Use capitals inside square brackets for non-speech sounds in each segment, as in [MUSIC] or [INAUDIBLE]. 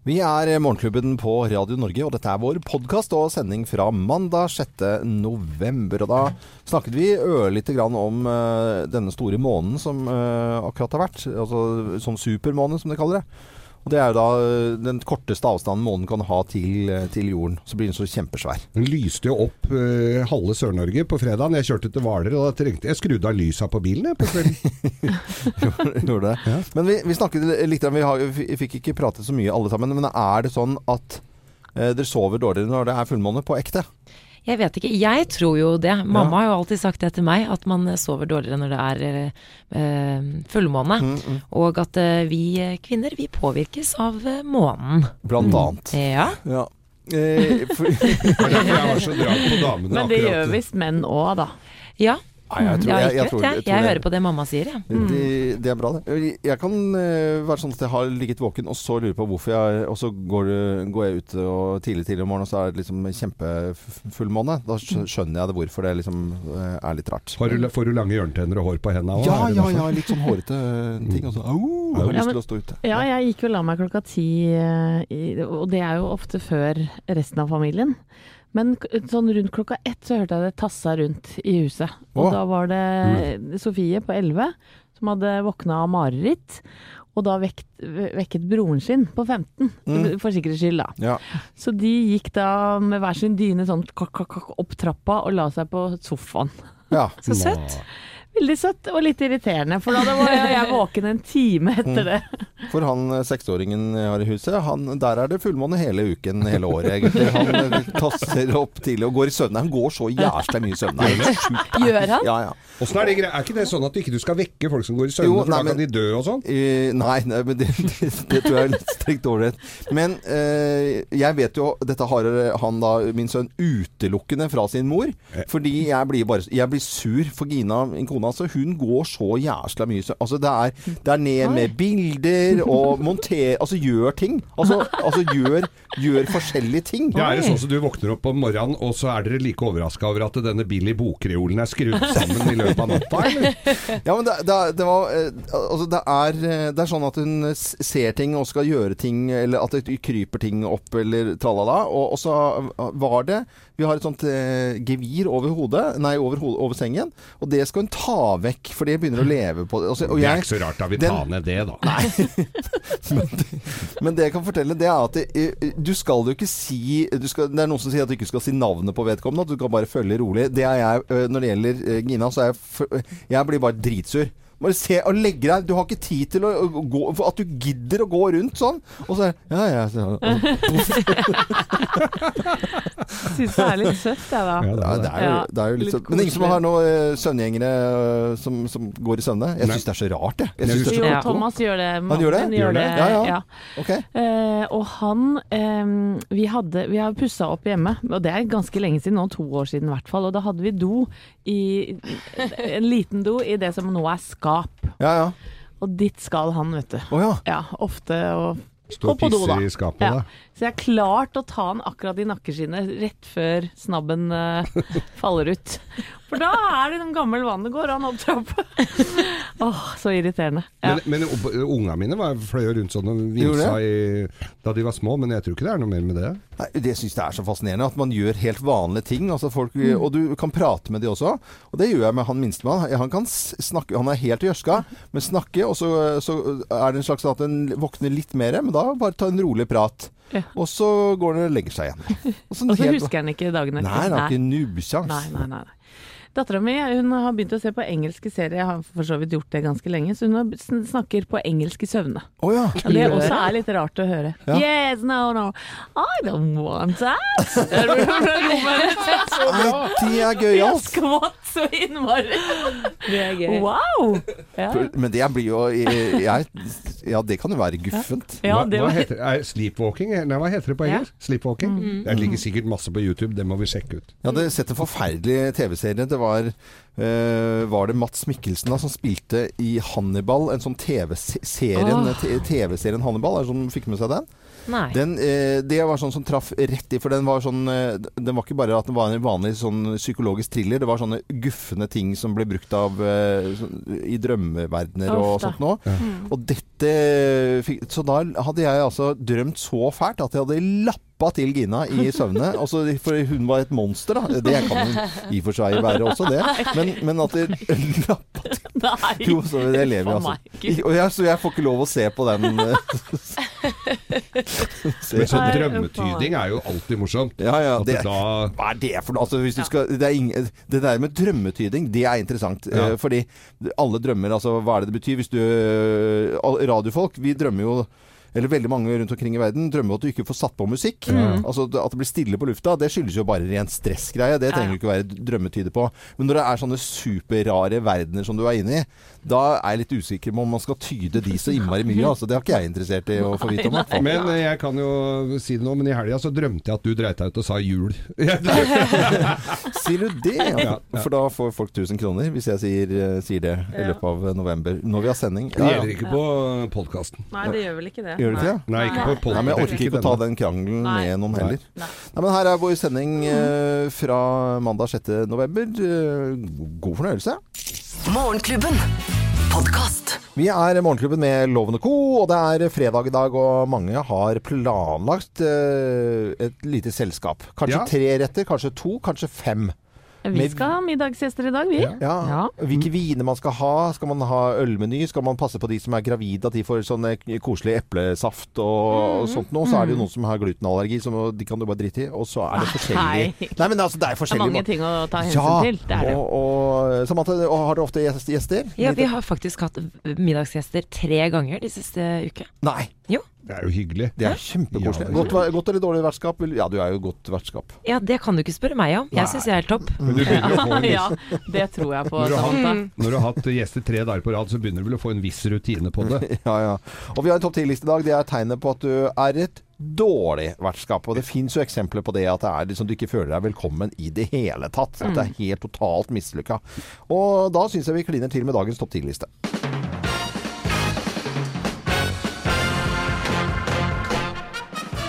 Vi er Morgenklubben på Radio Norge, og dette er vår podkast og sending fra mandag 6. november. Og da snakket vi ørlite grann om uh, denne store månen som uh, akkurat har vært. Altså som supermåne, som de kaller det. Det er jo da eh, den korteste avstanden månen kan ha til, eh, til jorden. Så blir den så kjempesvær. Den lyste jo opp uh, halve Sør-Norge på fredagen. Jeg kjørte til Hvaler, og da trengte jeg skrudde av lysa på bilen jeg, på kvelden. [LAUGHS] Gjorde det. Ja. Men vi, vi snakket litt Vi, har, vi fikk ikke pratet så mye alle sammen. Men er det sånn at uh, dere sover dårligere når det er fullmåne på ekte? Jeg vet ikke. Jeg tror jo det. Mamma har jo alltid sagt det til meg, at man sover dårligere når det er eh, fullmåne. Mm, Og at eh, vi kvinner, vi påvirkes av eh, månen. Blant annet. Ja. Ja. Eh, [LAUGHS] jeg var så drag på damene Men det akkurat. gjør visst menn òg, da. Ja. Nei, jeg tror- jeg- jeg tror- jeg. jeg Jeg, tror det- hører på det mamma sier, jeg. Det, det er bra, det. Jeg kan eh, være sånn at jeg har ligget våken og så lurer på hvorfor jeg Og så går, går jeg ut og tidlig tidlig om morgenen, og så er det liksom kjempefullmåne. Da skjønner jeg det hvorfor det liksom eh, er litt rart. Du, får du lange hjørnetenner og hår på hendene òg? Ja, ja, ja. Litt sånn hårete ting. Og så au, jeg har Ja, lyst men- til å stå ute. Ja, jeg gikk og la meg klokka ti, eh, i- og det er jo ofte før resten av familien. Men sånn rundt klokka ett så hørte jeg det tassa rundt i huset. Og Åh. da var det Sofie på elleve som hadde våkna av mareritt. Og da vekt, vekket broren sin på 15, Mm. for sikkerhets skyld, da. Ja. Så de gikk da med hver sin dyne sånn kakk, kakk, kakk, opp trappa og la seg på sofaen. ja. Så søtt. Veldig søtt og litt irriterende, for da var jeg, jeg våken en time etter det. For han eh, seksåringen jeg har i huset, han, der er det fullmåne hele uken, hele året egentlig. Han eh, tasser opp tidlig og går i søvne. Han går så jævla mye i søvne. [LAUGHS] Gjør han? Ja, ja. Åssen er det greia? Er ikke det sånn at du ikke skal vekke folk som går i søvne, Jo, for nei, da men- kan de dø og sånn? Eh, nei, nei, men det, [LAUGHS] det, det tror jeg er litt strikt ålreit. Men eh, jeg vet jo Dette har han da, min sønn, utelukkende fra sin mor. Fordi jeg blir bare Jeg blir sur for Gina, min kone. Altså, hun går så jæsla mye så Altså, det er, det er ned med bilder og monter Altså, gjør ting. Altså, altså gjør, gjør forskjellige ting. Ja, er det sånn som du våkner opp om morgenen, og så er dere like overraska over at denne Billy Bokreolen er skrudd sammen i løpet av natta, eller? [LAUGHS] Ja, men det, det, det var eh, Altså, det er, eh, det er sånn at hun ser ting og skal gjøre ting, eller at det kryper ting opp, eller tralala. Og, og så var det Vi har et sånt eh, gevir over hodet, nei, over, ho- over sengen, og det skal hun ta vekk, for det begynner å leve på. Altså, og Det er ikke så rart, da. Vi den- tar ned det, da. Nei. [LAUGHS] Men det jeg kan fortelle, det er at det, eh, du skal jo ikke si du skal, Det er noen som sier at du ikke skal si navnet på vedkommende, at du kan bare følge rolig. Det er jeg eh, Når det gjelder eh, Gina, så er jeg Jeg blir bare dritsur. Bare se og legge deg Du har ikke tid til å å gå for At du gidder å gå rundt sånn. Og så er Ja, ja. Så, [LAUGHS] Syns det er litt søtt, jeg da. Ja, det er det er jo, Ja, det er jo litt sånn Men ingen som har noen uh, søvngjengere eh, som, som går i søvne? Jeg syns det er så rart, jeg. jeg synes det er så Ja. Thomas gjør det. Han gjør det? Gjør det? Ja, ja. ja. Ok. Eh, og han um, Vi, hadde, vi har pussa opp hjemme, og det er ganske lenge siden, nå to år siden i hvert fall. Og da hadde vi do i En liten do i det som nå er skap. Ja, ja. Og dit skal han, vet du. Oh, ja. Ofte og Stå og pisser i skapet, da. Så jeg har klart å ta han akkurat i nakkeskinnet rett før snabben uh, [LAUGHS] faller ut. For da er det en gammel vann det går an opp trappa. [LAUGHS] Åh, så irriterende. Ja. Men, men unga mine var, fløy rundt sånn og vimsa i, da de var små, men jeg tror ikke det er noe mer med det. Nei, det syns jeg er så fascinerende. At man gjør helt vanlige ting. Altså folk, Mm. Og du kan prate med de også. Og det gjør jeg med han minstemann. Han kan snakke Han er helt gjørska, men snakke, og så, så er det en slags at en våkner litt mer. Men da bare ta en rolig prat. Ja. Og så går han og legger seg igjen. [LAUGHS] Og så helt- husker han ikke dagen etter. Nei, han har ikke nubbesjans. Nei, nei, nei. nei. Dattera mi har begynt å se på engelske serier, jeg har for så vidt gjort det ganske lenge, så hun snakker på engelsk i søvne. Oh, ja. Og det også er litt rart å høre. Ja. Yes, no, no, I don't want that. Det er så Nei, bra. er gøy, Jeg altså. skvatt så innmari. Det er gøy. Wow! Ja, Men det blir jo jeg, Ja, det kan jo være guffent. ja hva, det hva heter er Sleepwalking? Nei, hva heter det på engelsk? Sleepwalking? Mm. Det ligger sikkert masse på YouTube, det må vi sjekke ut. Ja, det setter forferdelige forferdelig TV-serie. Det var eh, Var det Mats Mikkelsen da som spilte i Hannibal, en sånn TV-serien. TV-serien Hannibal? Er det som fikk med seg den? Nei. Den, eh, det var sånn som traff rett i, for den var sånn eh, Den var ikke bare at den var en vanlig sånn psykologisk thriller, det var sånne guffende ting som ble brukt av sånn- i drømmeverdener og sånt noe. Og dette fikk, Så da hadde jeg altså drømt så fælt at jeg hadde lappa til Gina i søvne. Også, for hun var et monster, da. Det kan hun i og for seg være også, det. Men, men at det lappa [LAUGHS] til Nei. [LAUGHS] Jo, så det lever jeg, altså. Og jeg, så jeg får ikke lov å se på den. eh. [LAUGHS] Men sånn drømmetyding er jo alltid morsomt. Ja, ja, det, hva er det for noe? Altså, hvis du skal, det, er ingen, det der med drømmetyding, det er interessant. Ja. Eh, fordi alle drømmer, altså hva er det det betyr? Hvis du eh, Radiofolk, vi drømmer jo eller veldig mange rundt omkring i verden drømmer at du ikke får satt på musikk. Altså At det blir stille på lufta, det skyldes jo bare ren stressgreie. Det trenger du ikke være drømmetyder på. Men når det er sånne superrare verdener som du er inne i, da er jeg litt usikker på om man skal tyde de så innmari mye. Altså Det har ikke jeg interessert i å få vite om. Nei, nei, nei. Men eh, jeg kan jo si det nå, men i helga så drømte jeg at du dreit deg ut og sa jul. [LAUGHS] Sier du det? Ja. Ja, ja. For da får folk 1000 kroner hvis jeg sier, eh, sier det i løpet av november. Når vi har sending. Det gjelder ikke på podkasten. Nei, det gjør vel ikke det. Gjør det ikke det? Nei, ikke på Nei, men Jeg orker ikke å ta den krangelen Nei. med noen heller. Nei. Nei, men Her er vår sending eh, fra mandag 6. november. Eh, god fornøyelse. Morgenklubben. Podcast. Vi er Morgenklubben med Loven og Co., og det er fredag i dag, og mange har planlagt eh, et lite selskap. Kanskje Ja. tre retter, kanskje to, kanskje fem. Vi skal ha middagsgjester i dag, vi. Ja. Ja. Ja. Hvilke viner man skal ha. Skal man ha ølmeny? Skal man passe på de som er gravide, at de får sånn eh, koselig eplesaft og, og sånt noe? Så er det jo noen som har glutenallergi, som de kan du bare drite i. Og så er det forskjellig [LAUGHS] Nei. Men altså, det er Det er mange ting å ta hensyn ja, til. Det er det. og, og Samantha, og har du ofte gjester? Ja, vi har faktisk hatt middagsgjester tre ganger de siste uke. Nei, Jo. Det er jo hyggelig. det er kjempekoselig. Ja, Godt, godt eller dårlig vertskap? Ja, du er jo godt vertskap. Ja, det kan du ikke spørre meg om. Jeg syns jeg er helt topp. Men du begynner å få en [LAUGHS] viss, Ja, det tror jeg på, Når du har- når du har hatt gjester tre dager på rad, så begynner du vel å få en viss rutine på det. [LAUGHS] Ja, ja. Og vi har en topp ti-liste i dag. Det er tegnet på at du er et dårlig vertskap. Og det fins jo eksempler på det at det er liksom du ikke føler deg velkommen i det hele tatt. At det er helt totalt mislykka. Og da syns jeg vi kliner til med dagens topp 10-liste.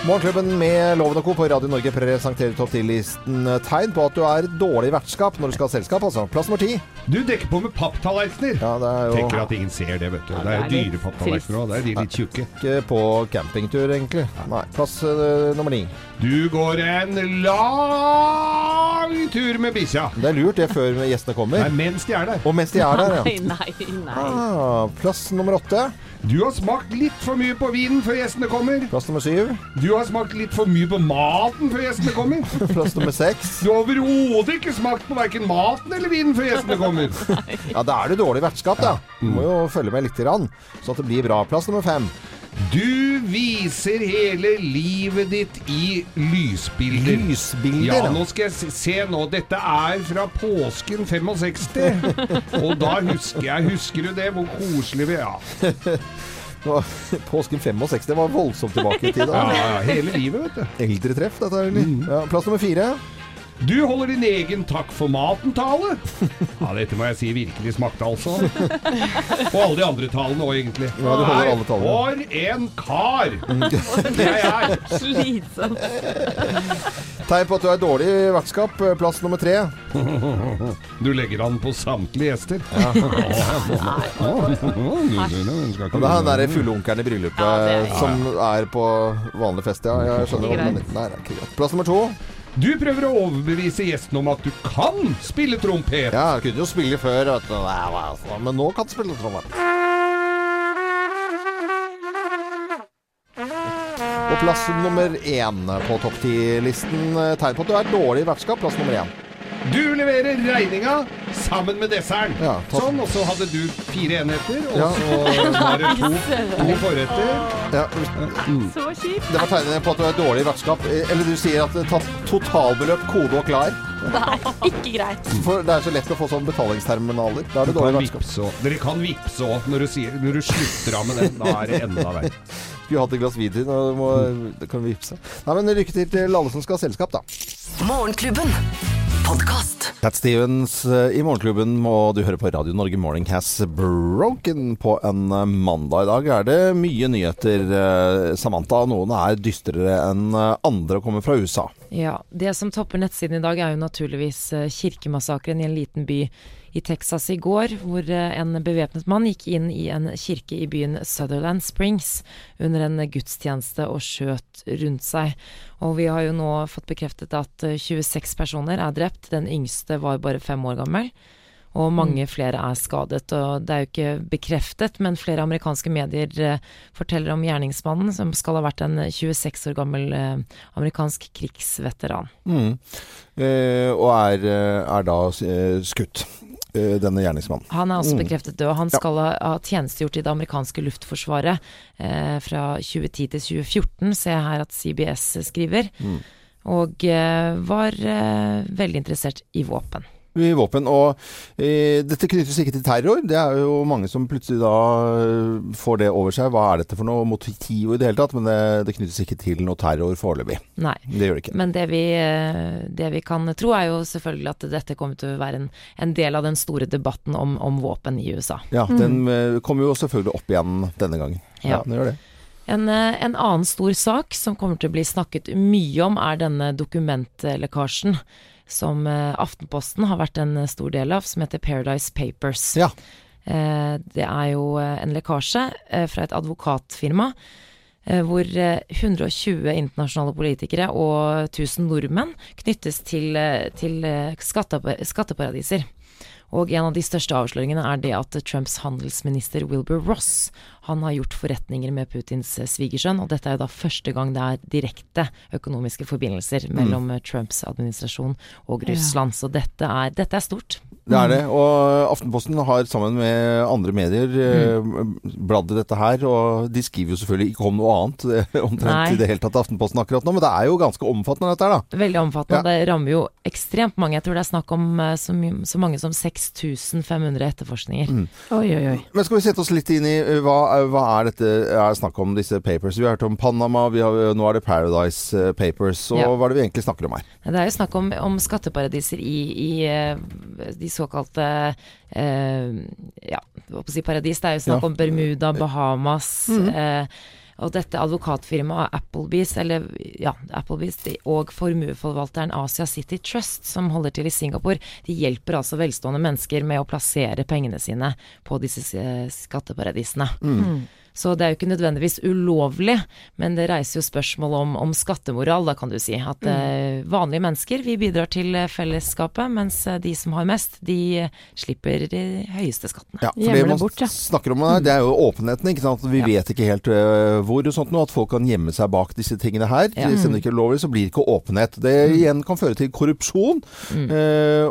Morgenklubben med Loven og Co. på Radio Norge presenterer topp 10-listen tegn på at du er Dårlig dårlig vertskap når du skal ha selskap. Altså. Plass nummer ti. Du dekker på med papptallerkener. Ja, det er jo Tenker at ingen ser det, vet du. Ja, det er jo det er dyre papptallerkener òg. Det er de litt tjukke. ikke på campingtur, egentlig. Nei. Plass uh, nummer ni. Du går en lang tur med bikkja. Det er lurt det før gjestene Nei, kommer. mens de er der. Og mens de er der, [LAUGHS] Nei, nei, nei. Ah, plass nummer åtte. Du har smakt litt for mye på vinen før gjestene kommer. Plass nummer syv. Du har smakt litt for mye på maten før gjestene kommer. [LAUGHS] Plass nummer seks. Du har overhodet ikke smakt på verken maten eller vinen før gjestene kommer. [LAUGHS] Ja, da er det dårlig vertskap, da. Du må jo følge med lite grann, så at det blir bra. Plass nummer fem. Du viser hele livet ditt i lysbilder. Lysbilder. Ja, ja. nå skal jeg se- se nå. Dette er fra påsken 65. Og da husker jeg Husker du det? Hvor koselig vi. [LAUGHS] Nå- Påsken 65 det var voldsomt tilbake i tid. Ja, ja, hele livet, vet du. Eldretreff, dette er? Mm. Ja, plass nummer fire. Du holder din egen takk for maten-tale. Ja, dette må jeg si virkelig smakte, altså. Og alle de andre talene òg, egentlig. Ja, du holder alle talene. For en kar! Det er jeg. Sånn. Tegn på at du er dårlig vertskap. Plass nummer tre. Du legger an på samtlige gjester. Det er han derre fulleonkelen i bryllupet som er på vanlig fest, ja. Jeg skjønner hva du mener. Er. Plass nummer to. Du prøver å overbevise gjesten om at du kan spille trompet. Ja, jeg kunne jo spille før, vet du. Men nå kan du spille trompet. Og plass nummer én på topp ti-listen. Tegn på at du er dårlig i vertskap. Plass nummer én. Du leverer regninga sammen med desserten. Ja, sånn, og så hadde du fire enheter, og Ja. så var det to, to forretter. Ja, Så kjipt. det var tegnet på at du er dårlig vertskap. Eller du sier at det tatt totalbeløp, kode og klar. Nei, ikke greit. For det er så lett å få sånne betalingsterminaler. Da er det dårlig vertskap. Dere kan vippse òg når, du når du slutter av med den. Da er det enda verre. Skulle hatt et glass hvitvin, Da, må, kan vi vippse. Nei, men lykke til til alle som skal ha selskap, da. Morgenklubben. Cat Stevens eh, i Morgenklubben, og du hører på Radio Norge Morning Has Broken på en eh, mandag. I dag er det mye nyheter, eh, Samantha. Noen er dystrere enn andre og kommer fra USA. Ja, Det som topper nettsiden i dag, er jo naturligvis eh, kirkemassakren i en liten by i Texas i går, hvor eh, en bevæpnet mann gikk inn i en kirke i byen Sutherland Springs under en gudstjeneste og skjøt rundt seg. Og vi har jo nå fått bekreftet at eh, 26 personer er drept. Den yngste var bare fem år gammel. Og mange flere er skadet. Og det er jo ikke bekreftet, men flere amerikanske medier eh, forteller om gjerningsmannen, som skal ha vært en 26 år gammel eh, amerikansk krigsveteran. Mm. Eh, og er, eh, er da skutt, denne gjerningsmannen. Han er også Mm. bekreftet død. Han skal ha, ha tjenestegjort i det amerikanske luftforsvaret eh, fra 2010 til 2014, ser jeg her at CBS skriver. Mm. Og eh, var eh, veldig interessert i våpen. Våpen. Og eh, dette knyttes ikke til terror. Det er jo mange som plutselig da eh, får det over seg. Hva er dette for noe motiv i det hele tatt? Men det, det knyttes ikke til noe terror foreløpig. Nei. Det gjør det ikke. Men det vi, eh, det vi kan tro, er jo selvfølgelig at dette kommer til å være en, en del av den store debatten om, om våpen i USA. Ja, den eh, kommer jo selvfølgelig opp igjen denne gangen. Ja, Ja. den gjør det. En, en annen stor sak som kommer til å bli snakket mye om, er denne dokumentlekkasjen som eh, Aftenposten har vært en stor del av, som heter Paradise Papers. Ja. Eh, Det er jo eh, en lekkasje eh, fra et advokatfirma. eh, Hvor eh, 120 internasjonale politikere og 1000 nordmenn knyttes til, eh, til eh, skatteparadiser. Og en av de største avsløringene er det at Trumps handelsminister Wilbur Ross han har gjort forretninger med Putins eh, svigersønn, og dette er jo da første gang det er direkte økonomiske forbindelser mellom mm. Trumps administrasjon og Russland. Så dette er, dette er stort. Det er det. Og Aftenposten har sammen med andre medier mm. bladd i dette her. Og de skriver jo selvfølgelig ikke om noe annet eh, omtrent Nei. i det hele tatt Aftenposten akkurat nå. Men det er jo ganske omfattende dette her, da. Veldig omfattende. Ja. Det rammer jo ekstremt mange. Jeg tror det er snakk om eh, så, my- så mange som 6500 etterforskninger. Oi, oi, oi. Men skal vi sette oss litt inn i eh, hva, hva er dette er snakk om disse papers? Vi har hørt om Panama, vi har, nå er det Paradise eh, Papers. Og Ja. hva er det vi egentlig snakker om her? Det er jo snakk om, om skatteparadiser i, i eh, de såkalte eh, ja, hva skal jeg si paradis. Det er jo snakk Ja. om Bermuda, Bahamas. Eh, og dette advokatfirmaet Applebees, eller ja, Applebees og formueforvalteren Asia City Trust, som holder til i Singapore, de hjelper altså velstående mennesker med å plassere pengene sine på disse skatteparadisene. skatteparadisene. Så det er jo ikke nødvendigvis ulovlig, men det reiser jo spørsmål om, om skattemoral, da kan du si. At eh, vanlige mennesker, vi bidrar til eh, fellesskapet, mens eh, de som har mest, de eh, slipper de høyeste skattene. Ja, for det man bort, ja. snakker om det er jo åpenheten. ikke sant? Vi Ja. vet ikke helt hvor og sånt nå, at folk kan gjemme seg bak disse tingene her. Ja. Om det ikke ulovlig, så blir det ikke åpenhet. Det igjen kan føre til korrupsjon mm.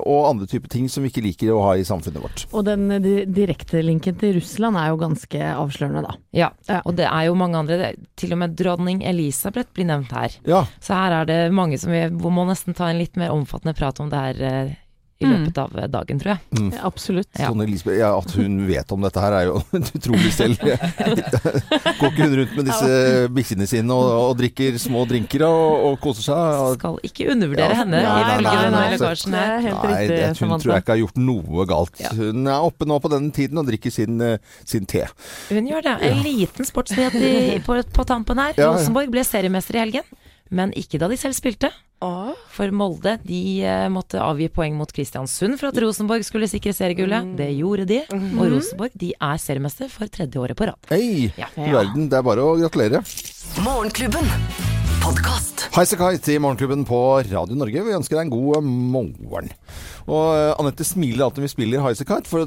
og andre typer ting som vi ikke liker å ha i samfunnet vårt. Og den direkte linken til Russland er jo ganske avslørende, da. Ja, Ja. og det er jo mange andre. Til og med dronning Elisabeth blir nevnt her. Ja, Så her er det mange som vi hvor må nesten ta en litt mer omfattende prat om det her eh, i Mm. løpet av eh, dagen, tror jeg. Absolutt. Ja. Sånn Elisabeth, ja, At hun vet om dette her er jo [LAUGHS] utrolig selv. [LAUGHS] Går ikke hun rundt med disse bikkjene sine og, og drikker små drinker og, og koser seg? Skal ikke undervurdere Ja. henne ifølge denne lekkasjen her. helt Nei, riktig, det, hun Samantha. tror jeg ikke har gjort noe galt. Ja. Hun er oppe nå på denne tiden og drikker sin, øh, sin te. Hun gjør det. En liten sportsnyhet på, på tampen her. Ja, ja. Rosenborg ble seriemester i helgen, men ikke da de selv spilte. For Molde de eh, måtte avgi poeng mot Kristiansund for at Rosenborg skulle sikre seriegullet. Det gjorde de, og Rosenborg de er seriemester for tredje året på rad. Hei, Ja. verden. Det er bare å gratulere. Morgenklubben. Podkast. Hei i Morgenklubben på Radio Norge. Vi ønsker deg en god morgen. Og eh, Anette smiler alltid når vi spiller Highasakite, for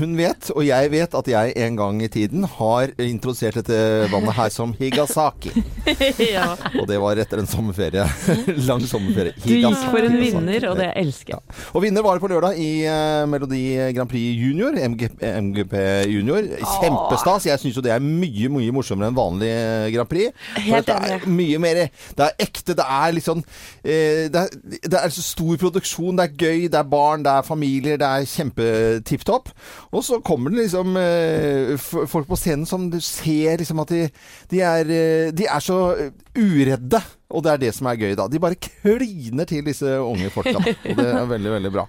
hun, vet, og jeg vet, at jeg en gang i tiden har introdusert dette vannet her som Higasaki. [LAUGHS] ja. Og det var etter en sommerferie. [LAUGHS] Lang sommerferie. Du gikk for en vinner, og det elsker jeg. Og vinner var det på lørdag i eh, Melodi Grand Prix Junior. MGP, MGP Junior. Kjempestas. Jeg syns jo det er mye, mye morsommere enn vanlig eh, Grand Prix. Helt det er mye mer Det er ekte, det er eh, det, er, det er så stor produksjon, det er gøy, det er barn, det er familier, det er kjempetipp topp. Og så kommer det liksom eh, folk på scenen som du ser liksom at de, de, er, eh, de er så uredde. Og det er det som er gøy, da. De bare kliner til disse unge folka. [LAUGHS] Og det er veldig, veldig bra.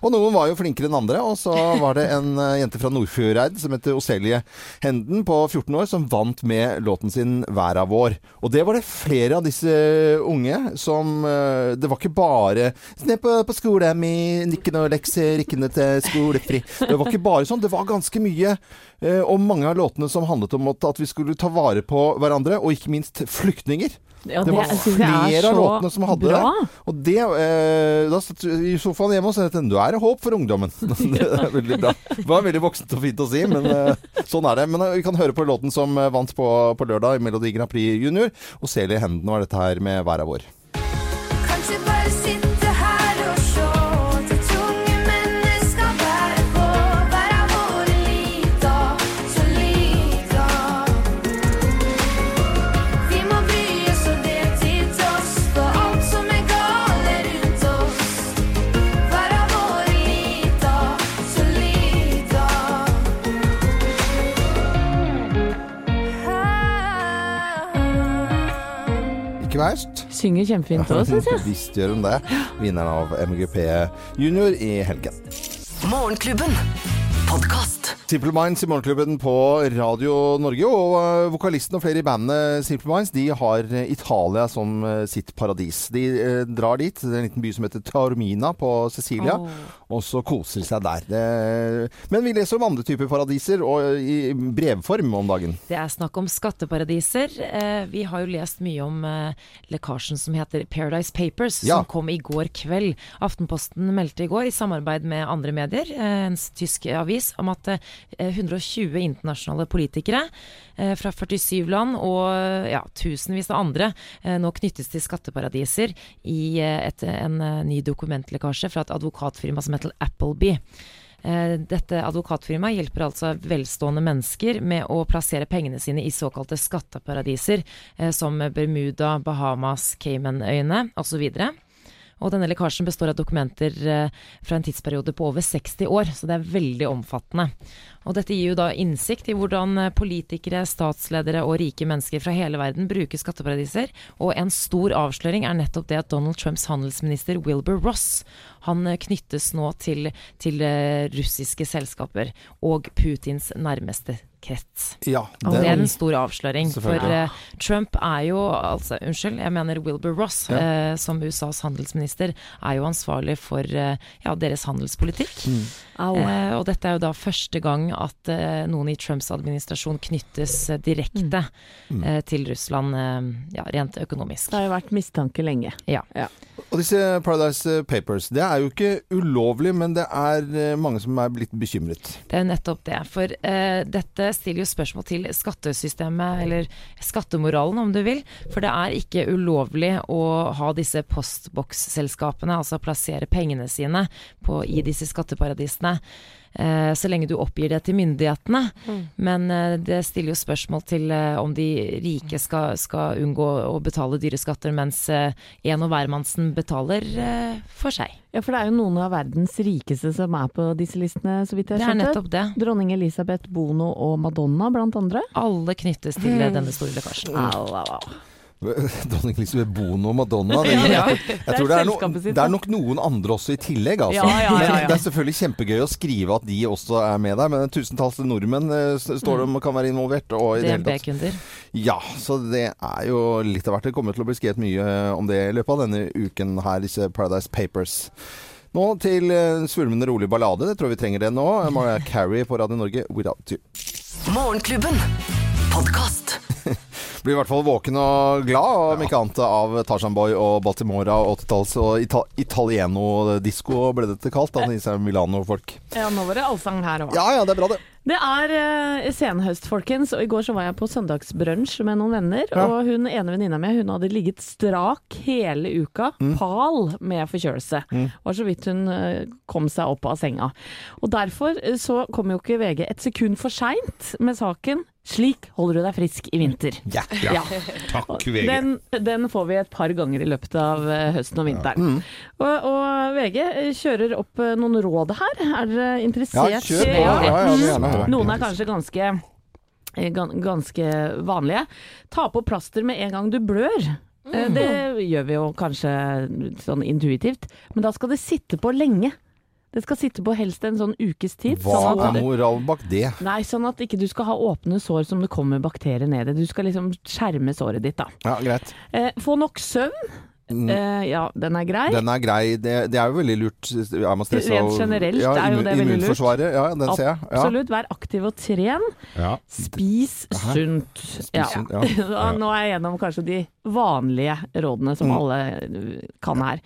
Og noen var jo flinkere enn andre. Og så var det en eh, jente fra Nordfjordeid som heter Oselie Henden på 14 år som vant med låten sin 'Væra vår'. Og det var det flere av disse unge som eh, Det var ikke bare 'Ned på, på skolen min, ikke noe lekser, ikke noe til skolefri'. Det var ikke bare sånn. Det var ganske mye. eh, Og mange av låtene som handlet om at vi skulle ta vare på hverandre, og ikke minst flyktninger. Ja, Det var jeg er flere av låtene som hadde bra. det. Og det eh, Da satt vi i sofaen hjemme og sa at nå er det håp for ungdommen. [LAUGHS] det er veldig bra. Det var veldig voksent og fint å si, men eh, sånn er det. Men eh, vi kan høre på låten som eh, vant på, på lørdag i Melodi Grand Prix Junior. Og i Henden var dette her med hver av vår'. Synger kjempefint [LAUGHS] òg, syns jeg. Visst gjør hun det. Vinneren av MGP Junior i helgen. Morgenklubben. Podkast. Simple Minds i Morgenklubben på Radio Norge. Og øh, vokalisten og flere i bandet Simple Minds de har øh, Italia som øh, sitt paradis. De eh, drar dit, det er en liten by som heter Taormina på Sicilia, og så koser seg der. Det, men vi leser om andre typer paradiser, og i brevform om dagen. Det er snakk om skatteparadiser. Eh, vi har jo lest mye om eh, lekkasjen som heter Paradise Papers, Ja. som kom i går kveld. Aftenposten meldte i går, i samarbeid med andre medier, eh, en tysk avis, om at eh, 120 internasjonale politikere eh, fra 47 land og eh, ja, tusenvis av andre eh, nå knyttes til skatteparadiser i eh, et, en eh, ny dokumentlekkasje fra et advokatfirma som heter Appleby. Eh, Dette advokatfirmaet hjelper altså velstående mennesker med å plassere pengene sine i såkalte skatteparadiser, eh, som Bermuda, Bahamas, Caymanøyene osv. Og denne lekkasjen består av dokumenter eh, fra en tidsperiode på over 60 år, så det er veldig omfattende. Og dette gir jo da innsikt i hvordan eh, politikere, statsledere og rike mennesker fra hele verden bruker skatteparadiser. Og en stor avsløring er nettopp det at Donald Trumps handelsminister Wilbur Ross han eh, knyttes nå til, til russiske selskaper og Putins nærmeste krets. Ja, Og det er en stor avsløring. For eh, Trump er jo altså, Unnskyld, jeg mener Wilbur Ross, Ja. uh, som USAs handelsminister, er jo ansvarlig for uh, ja, deres handelspolitikk. Mm. Og dette er jo da første gang at noen i Trumps administrasjon knyttes direkte Mm. eh, til Russland, ja, rent økonomisk. Det har jo vært mistanke lenge. Ja. Og disse Paradise Papers, det er jo ikke ulovlig, men det er øh, mange som er blitt bekymret. Det er nettopp det. For eh, dette stiller jo spørsmål til skattesystemet, eller skattemoralen om du vil. For det er ikke ulovlig å ha disse postboksselskapene, altså plassere pengene sine på, i disse skatteparadisene. Eh, så lenge du oppgir det til myndighetene. Men eh, det stiller jo spørsmål til eh, om de rike skal, skal unngå å betale dyre skatter, mens en og hvermannsen betaler for seg. Ja, for det er jo noen av verdens rikeste som er på disse listene, så vidt jeg Det er nettopp det. Dronning Elisabeth, Bono og Madonna blant andre. Alle knyttes til mm. denne store lekkasjen. Au, au, au. [LAUGHS] Dronning Elisabeth Bono og Madonna. Det, [LAUGHS] Ja, jeg, jeg tror det er, no, det er nok noen andre også i tillegg, altså. Ja, ja, ja, Men det er selvfølgelig kjempegøy å skrive at de også er med der. Men tusentalls nordmenn eh, står det om kan være involvert. Og i det hele tatt. Ja, så det er jo litt av hvert. Det kommer til å bli skrevet mye om det i løpet av denne uken her, disse Paradise Papers. Nå til eh, svulmende rolig ballade. Det tror jeg vi trenger det nå. Mariah Carey på Radio Norge, 'Without You'. Morgenklubben. Podkast. [LAUGHS] Blir i hvert fall våken og glad, om ikke annet av Tarzan Boy og Baltimora og 80-talls og ita italieno-disko ble dette kalt. Da, disse Milano-folk. Ja, nå var det allsang her òg. Ja ja, det er bra, det. Det er uh, senhøst, folkens, og i går så var jeg på søndagsbrunsj med noen venner. Ja. Og hun ene venninna mi hun hadde ligget strak hele uka, Mm. pal med forkjølelse. Var så vidt hun uh, kom seg opp av senga. Og derfor uh, så kom jo ikke VG et sekund for seint med saken 'Slik holder du deg frisk i vinter'. Ja. Ja. Takk, VG. Den, den får vi et par ganger i løpet av eh, høsten og vinteren. Og, og VG eh, kjører opp eh, noen råd her. Er dere ja, kjør på. Ja, ja, gjerne. Noen er kanskje ganske, ganske vanlige. Ta på plaster med en gang du blør. Mm. Det gjør vi jo kanskje sånn intuitivt, men da skal det sitte på lenge. Det skal sitte på helst en sånn ukes tid. Hva sånn er moralen bak det? nei, sånn at ikke du skal ha åpne sår som det kommer bakterier ned i. Du skal liksom skjerme såret ditt, da. Ja, greit. Eh, få nok søvn. Eh, ja, den er grei. Mm. Den er grei. Det, det er jo veldig lurt. Er man stressa Rent generelt ja, er jo det veldig lurt. Ja, den ser jeg. Ja. Absolutt. Vær aktiv og tren. Ja. Spis sunt. Ja. [LAUGHS] sunt, ja. Nå er jeg gjennom kanskje de vanlige rådene som Mm. alle kan her.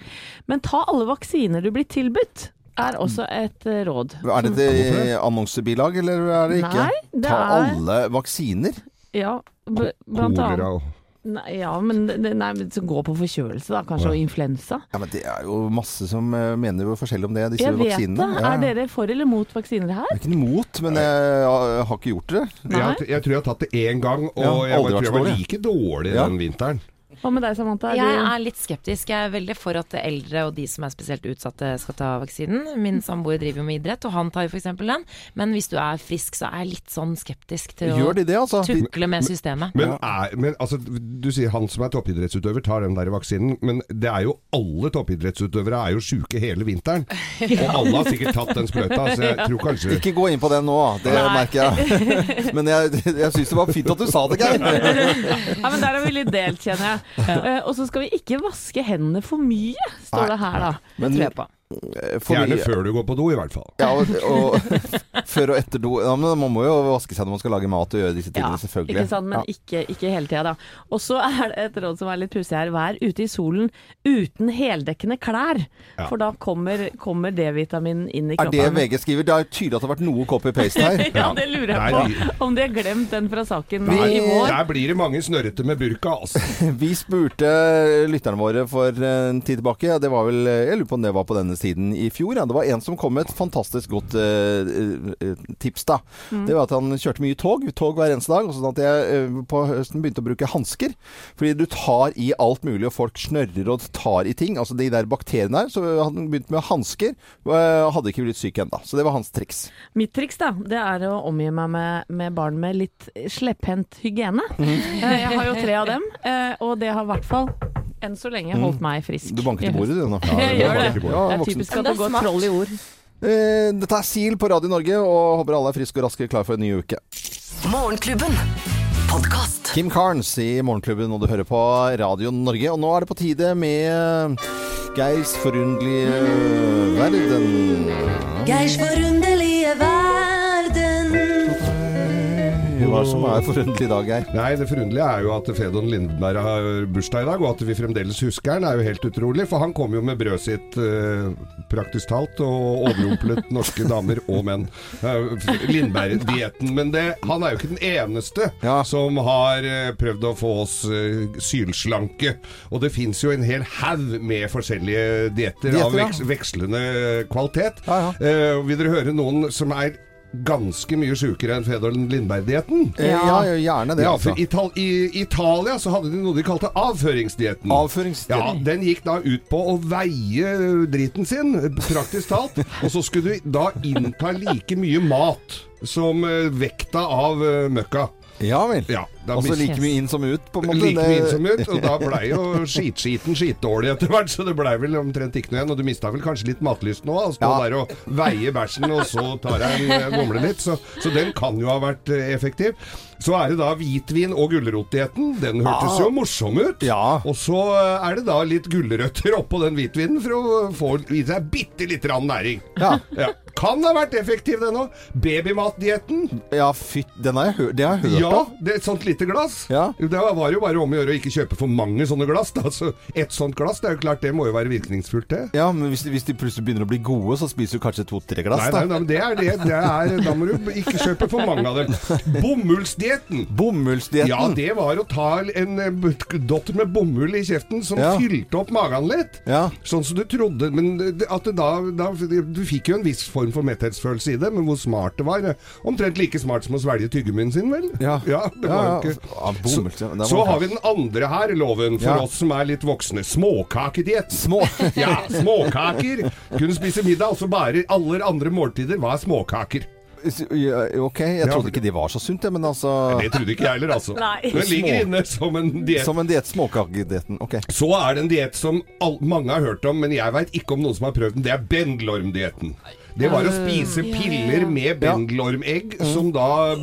Men ta alle vaksiner du blir tilbudt, er også et uh, råd. Er det et annonsebilag, eller er det ikke? Nei, det Ta er alle vaksiner? Ja, b blant annet. Nei, ja, men nei, men som går på forkjølelse, da. Kanskje, og influensa. Ja, men Det er jo masse som eh, mener jo forskjellig om det, disse Jeg vet det. Ja, Er dere for eller mot vaksiner her? Jeg er ikke imot, men jeg, jeg har ikke gjort det. jeg, jeg tror jeg har tatt det én gang, og Ja, jeg, var, tror jeg var like dårlig Ja. den vinteren. Hva med deg, Samantha? Er Jeg du- er litt skeptisk. Jeg er veldig for at eldre og de som er spesielt utsatte skal ta vaksinen. Min samboer driver jo med idrett, og han tar jo f.eks. den. Men hvis du er frisk, så er jeg litt sånn skeptisk til å Gjør de det, altså? Tukle med systemet. Men, er, men altså, du sier han som er toppidrettsutøver tar den der vaksinen, men det er jo alle toppidrettsutøvere er jo sjuke hele vinteren. [LAUGHS] Og alle har sikkert tatt den sprøyta, så jeg tror kanskje ikke gå inn på den nå, det merker jeg. [LAUGHS] Men jeg, jeg syns det var fint at du sa det, Geir. Ja, men der er vi litt delt, kjenner jeg. Eh, og så skal vi ikke vaske hendene for mye, står det her da. Men tror for Gjerne før du går på do, i hvert fall. Ja, og, [LAUGHS] og [LAUGHS] før og etter do. Ja, men man må jo vaske seg når man skal lage mat og gjøre disse tingene, selvfølgelig. Ikke sant, men Ja. ikke, ikke hele tida, da. Og så er det et råd som er litt pussig her. Vær ute i solen uten heldekkende klær. Ja. For da kommer, kommer D-vitamin inn i kroppen. Er det. VG skriver? Det er tydelig at det har vært noe copy-paste her. [LAUGHS] Ja, det lurer jeg på. Om de har glemt den fra saken Vi- i vår. Der blir det mange snørrete med burka, altså. Vi spurte lytterne våre for en tid tilbake. ja, Det var vel, jeg lurer på om det var på denne siden i fjor. Ja. Det var en som kom med et fantastisk godt eh, tips. da. Mm. Det var at han kjørte mye tog. Tog hver eneste dag. og Sånn at jeg uh, på høsten begynte å bruke hansker. Fordi du tar i alt mulig, og folk snørrer og tar i ting. Altså de der bakteriene her. Så hadde han begynt med hansker. og Hadde ikke blitt syk ennå. Så det var hans triks. Mitt triks da, det er å omgi meg med, med barn med litt slepphendt hygiene. Eh, Jeg har jo tre av dem, og det har i hvert fall enn så lenge holdt meg frisk. Du banker til bordet, du nå. [LAUGHS] Jeg gjør det. Ja, Det er typisk at det det går troll i ord. Eh, Dette er SIL på Radio Norge, og håper alle er friske og raske, klar for en ny uke. Morgenklubben. Kim Carnes i Morgenklubben, og du hører på Radio Norge. Og nå er det på tide med Geirs forunderlige verden. Geirs forunderlige verden. Hva som er forunderlig i dag, Geir? Nei, det forunderlige er jo at Fedon Lindberg har bursdag i dag, og at vi fremdeles husker han er jo helt utrolig. For han kom jo med brødet sitt eh, praktisk talt og overrumplet norske [LAUGHS] damer og menn. Eh, Lindberg-dietten. Men det, han er jo ikke den eneste Ja. som har eh, prøvd å få oss eh, sylslanke. Og det fins jo en hel haug med forskjellige dietter av veks vekslende kvalitet. Ja, Eh, vil dere høre noen som er ganske mye sjukere enn Fedon Lindberg-dietten? Ja, ja, gjerne det, Ja, altså. for Ital I Italia så hadde de noe de kalte avføringsdietten. Ja, Den gikk da ut på å veie driten sin, praktisk talt. [LAUGHS] Og så skulle du da innta like mye mat som eh, vekta av eh, møkka. Ja vel. Ja, Også like mye inn som ut, på en måte. Like mye inn som ut, og da blei jo skitskiten skitdårlig etter hvert, så det blei vel omtrent ikke noe igjen. Og du mista vel kanskje litt matlyst nå, å stå Ja. der og veie bæsjen, og så tar jeg en eh, gomle litt. Så, så den kan jo ha vært eh, effektiv. Så er det da hvitvin- og gulrotdietten. Den hørtes jo morsom ut. Ja. Og så eh, er det da litt gulrøtter oppå den hvitvinen for å få i seg bitte lite grann næring. Ja. Ja. Kan ha vært effektiv, den òg. Babymatdietten. ja, fytt, den har jeg hørt, det har jeg hørt Ja, om. det er et sånt lite glass. Ja. Det var jo bare om å gjøre å ikke kjøpe for mange sånne glass. Da. Så et sånt glass, det er jo klart det må jo være virkningsfullt, det. Ja, men hvis de, hvis de plutselig begynner å bli gode, så spiser du kanskje to-tre glass, Nei, nei, da. nei, men det er det. det er, da må du ikke kjøpe for mange av dem. [LAUGHS] Bomullsdietten. Bomullsdietten. Ja, det var å ta en eh, dotter med bomull i kjeften som Ja. fylte opp magen litt. Ja. Sånn som du trodde Men at det da, da Du fikk jo en viss form for metthetsfølelse i det, men hvor smart det var Omtrent like smart som å svelge tyggemunnen sin, vel? Ja. det var Ja, ikke bomull, så, Så har vi den andre her, loven, for oss som er litt voksne. Småkakediett. Små. Ja, småkaker. Kunne spise middag, og så bare aller andre måltider var småkaker. Ok, jeg trodde ikke det var så sunt, men altså Det trodde ikke jeg heller, altså. Nei. Den ligger inne som en diett. Som en diett, småkakedietten. Ok. Så er det en diett som all, mange har hørt om, men jeg veit ikke om noen som har prøvd den. Det er bendelormdietten. Det var å spise piller med bendelormegg, som da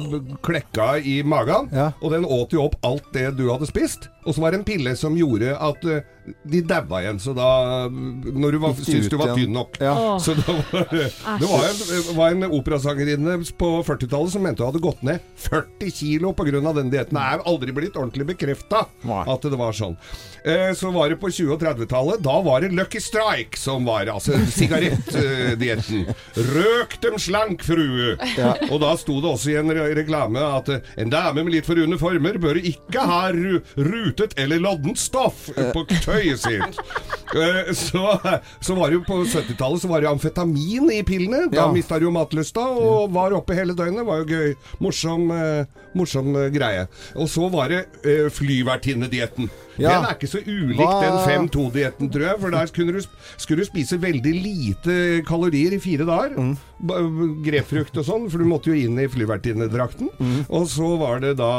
klekka i magen. Og den åt jo opp alt det du hadde spist. Og så var det en pille som gjorde at eh, de daua igjen. Så da Når du var, syntes du var tynn nok. Ja. Så da var det, det var en, var en operasangerinne på 40-tallet som mente hun hadde gått ned 40 kilo pga. den dietten. Det er aldri blitt ordentlig bekrefta at det var sånn. Eh, så var det på 20- og 30-tallet. Da var det Lucky Strike som var altså sigarettdietten. [LAUGHS] Røk dem slank, frue. Og da sto det også i en re reklame at en dame med litt for runde former bør ikke ha ru rutet eller loddent stoff på tøyet sitt. Eh, så, så var det jo på 70-tallet så var det amfetamin i pillene. Da Ja. mista du jo matlysta og var oppe hele døgnet. Var jo gøy. Morsom, eh, morsom eh, greie. Og så var det flyvertinnedietten. Ja. Den er ikke så ulik Hva- den 5-2-dietten, tror jeg. For der du, skulle du spise veldig lite kalorier i fire dager. Mm. Grepfrukt og sånn, for du måtte jo inn i flyvertinnedrakten. Mm. Og så var det da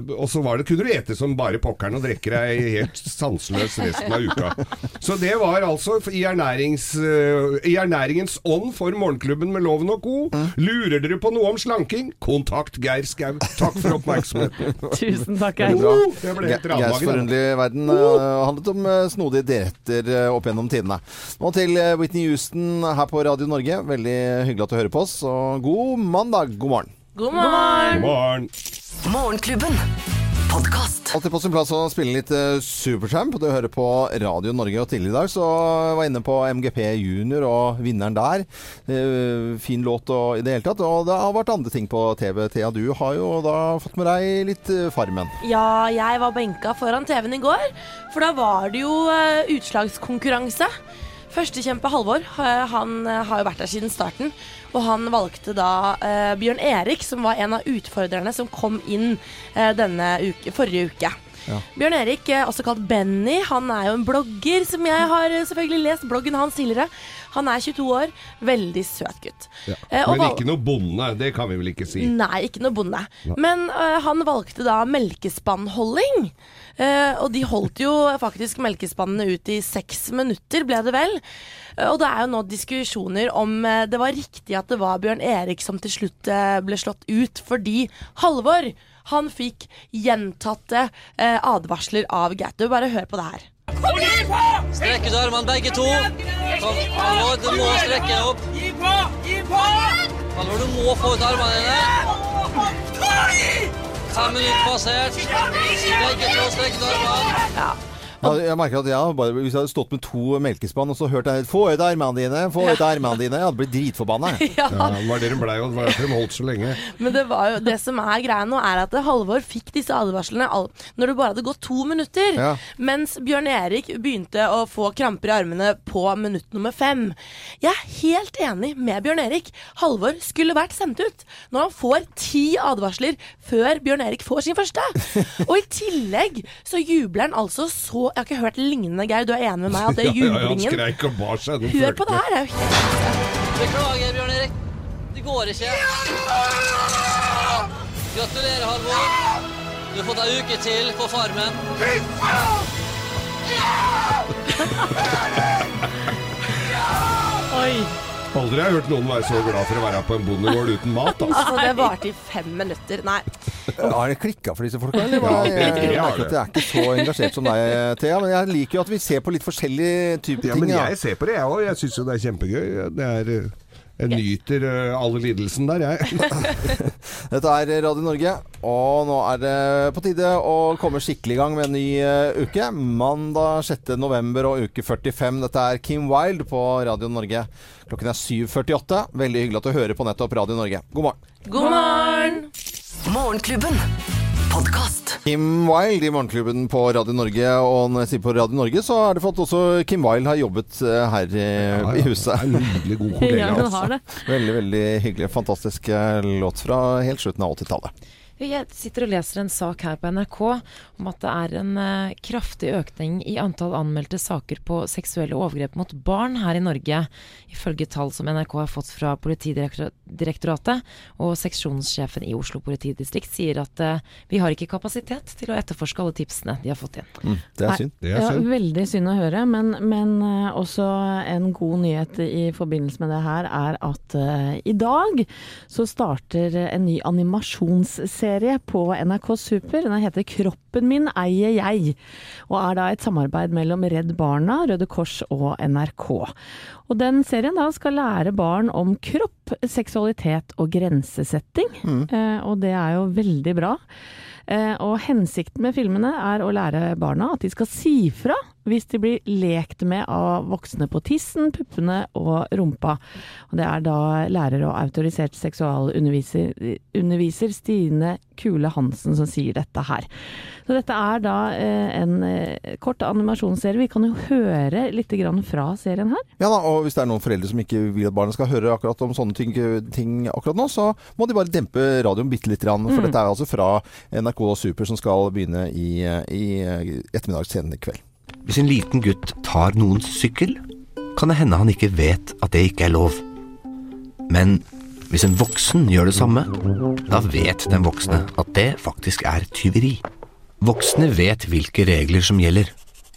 Og så var det, kunne du ete som bare pokkeren og drikke deg helt sanseløs resten av uka. Så det var altså i, ernærings, eh, i ernæringens ånd for Morgenklubben med Loven og co. Mm. Lurer dere på noe om slanking? Kontakt Geir Skau. Takk for oppmerksomheten. [LAUGHS] Tusen takk. Geir. Jeg ble helt Verden uh, handlet om uh, snodige dietter uh, opp gjennom tidene. Nå til Whitney Houston her på Radio Norge. Veldig hyggelig at du hører på oss. Og god mandag. God morgen. God morgen! God morgen. Morgenklubben. Podkast. Alltid på sin plass å spille litt uh, Supertramp. Du hører på Radio Norge. Og tidligere i dag så var jeg inne på MGP Junior og vinneren der. Uh, fin låt og i det hele tatt. Og det har vært andre ting på TV. Thea, du har jo da fått med deg litt uh, Farmen. Ja, jeg var benka foran TV-en i går, for da var det jo eh, utslagskonkurranse. Førstekjempe Halvor, eh, han eh, har jo vært der siden starten. Og han valgte da eh, Bjørn Erik, som var en av utfordrerne som kom inn eh, denne uke, forrige uke. Bjørn Erik, eh, også kalt Benny, han er jo en blogger som jeg har selvfølgelig lest bloggen hans tidligere. Han er 22 år, veldig søt gutt. Ja. Eh, Men ikke noe bonde, det kan vi vel ikke si. Nei, ikke noe bonde. Men øh, han valgte da melkespannholding. Eh, og de holdt jo faktisk melkespannene ut i seks minutter, ble det vel. Og det er jo nå diskusjoner om det var riktig at det var Bjørn Erik som til slutt ble slått ut, fordi Halvor han fikk gjentatte advarsler av Gaute. Bare hør på det her. Strekk ut armene begge to. Halvor, du må strekke deg opp. Gi på! Gi på! Halvor, du må få ut armene dine. Fem minutter passert. Begge to strekker ut armene. Ja, jeg merker at jeg, bare, Hvis jeg hadde stått med to melkespann og så hørt jeg 'Få ut armene dine', få ut armene dine Jeg hadde blitt dritforbanna. [LAUGHS] Ja, Ja, det var det de blei, og det var derfor de holdt så lenge. Men det, var jo, det som er greia nå, er at Halvor fikk disse advarslene all, når det bare hadde gått to minutter. Ja. Mens Bjørn Erik begynte å få kramper i armene på minutt nummer fem. Jeg er helt enig med Bjørn Erik. Halvor skulle vært sendt ut. Når han får ti advarsler før Bjørn Erik får sin første. [LAUGHS] Og i tillegg så jubler han altså så Jeg har ikke hørt lignende, Geir. Du er enig med meg at [LAUGHS] det Ja, ja, jublingen ja, den Hør på det her. Det er jo helt Beklager, Bjørn Erik. Det går ikke. Gratulerer, Halvor. Du har fått ei uke til på Farmen. Oi. Aldri har jeg hørt noen være så glad for å være på en bondegård uten mat. [LAUGHS] Altså. Det varte i fem minutter. Nei. Har det klikka for disse folka, eller? Ja, det- jeg, jeg, det. jeg er ikke så engasjert som deg, Thea. Men jeg liker jo at vi ser på litt forskjellige typer Ja, ting. men jeg ser på det, jeg òg. Jeg syns jo det er kjempegøy. Det er eh, Jeg nyter uh, all lidelsen der, jeg. [LAUGHS] Dette er Radio Norge, og nå er det på tide å komme skikkelig i gang med en ny uh, uke. Mandag 6. november og uke 45. Dette er Kim Wilde på Radio Norge. Klokken er 7.48. Veldig hyggelig at du hører på nettopp Radio Norge. God morgen. God morgen! Morgenklubben. Podkast. Kim Wilde i Morgenklubben på Radio Norge. Og når jeg sier på Radio Norge, så er det for at også Kim Wilde har jobbet eh, her i huset. Det er en nydelig god [LAUGHS] kollega. Ja, hun altså. har det. Veldig, veldig hyggelig. Fantastisk eh, låt fra helt slutten av 80-tallet. Jeg sitter og leser en sak her på NRK om at det er en uh, kraftig økning i antall anmeldte saker på seksuelle overgrep mot barn her i Norge, ifølge tall som NRK har fått fra Politidirektoratet. Og seksjonssjefen i Oslo politidistrikt sier at uh, vi har ikke kapasitet til å etterforske alle tipsene de har fått inn. Mm, det er synd. Det er Ja, veldig synd å høre, men, men uh, også en god nyhet i forbindelse med det her er at i dag så starter en ny animasjonsserie på NRK Super. Den heter 'Kroppen min eier jeg', og er da et samarbeid mellom Redd Barna, Røde Kors og NRK. Og den serien da skal lære barn om kropp, seksualitet og grensesetting, eh, og det er jo veldig bra. Eh, og hensikten med filmene er å lære barna at de skal si fra hvis de blir lekt med av voksne på tissen, puppene og rumpa. Og det er da lærer og autorisert seksualunderviser underviser Stine Kule Hansen som sier dette her. Så dette er da eh, en eh, kort animasjonsserie. Vi kan jo høre litt grann fra serien her. Ja da, og hvis det er noen foreldre som ikke vil at barna skal høre akkurat om sånne ting, ting akkurat nå, så må de bare dempe radioen bitte lite grann, for dette er altså fra NRK Super som skal begynne i, i ettermiddag senere i kveld. Hvis en liten gutt tar noens sykkel, kan det hende han ikke vet at det ikke er lov. Men hvis en voksen gjør det samme, da vet den voksne at det faktisk er tyveri. Voksne vet hvilke regler som gjelder,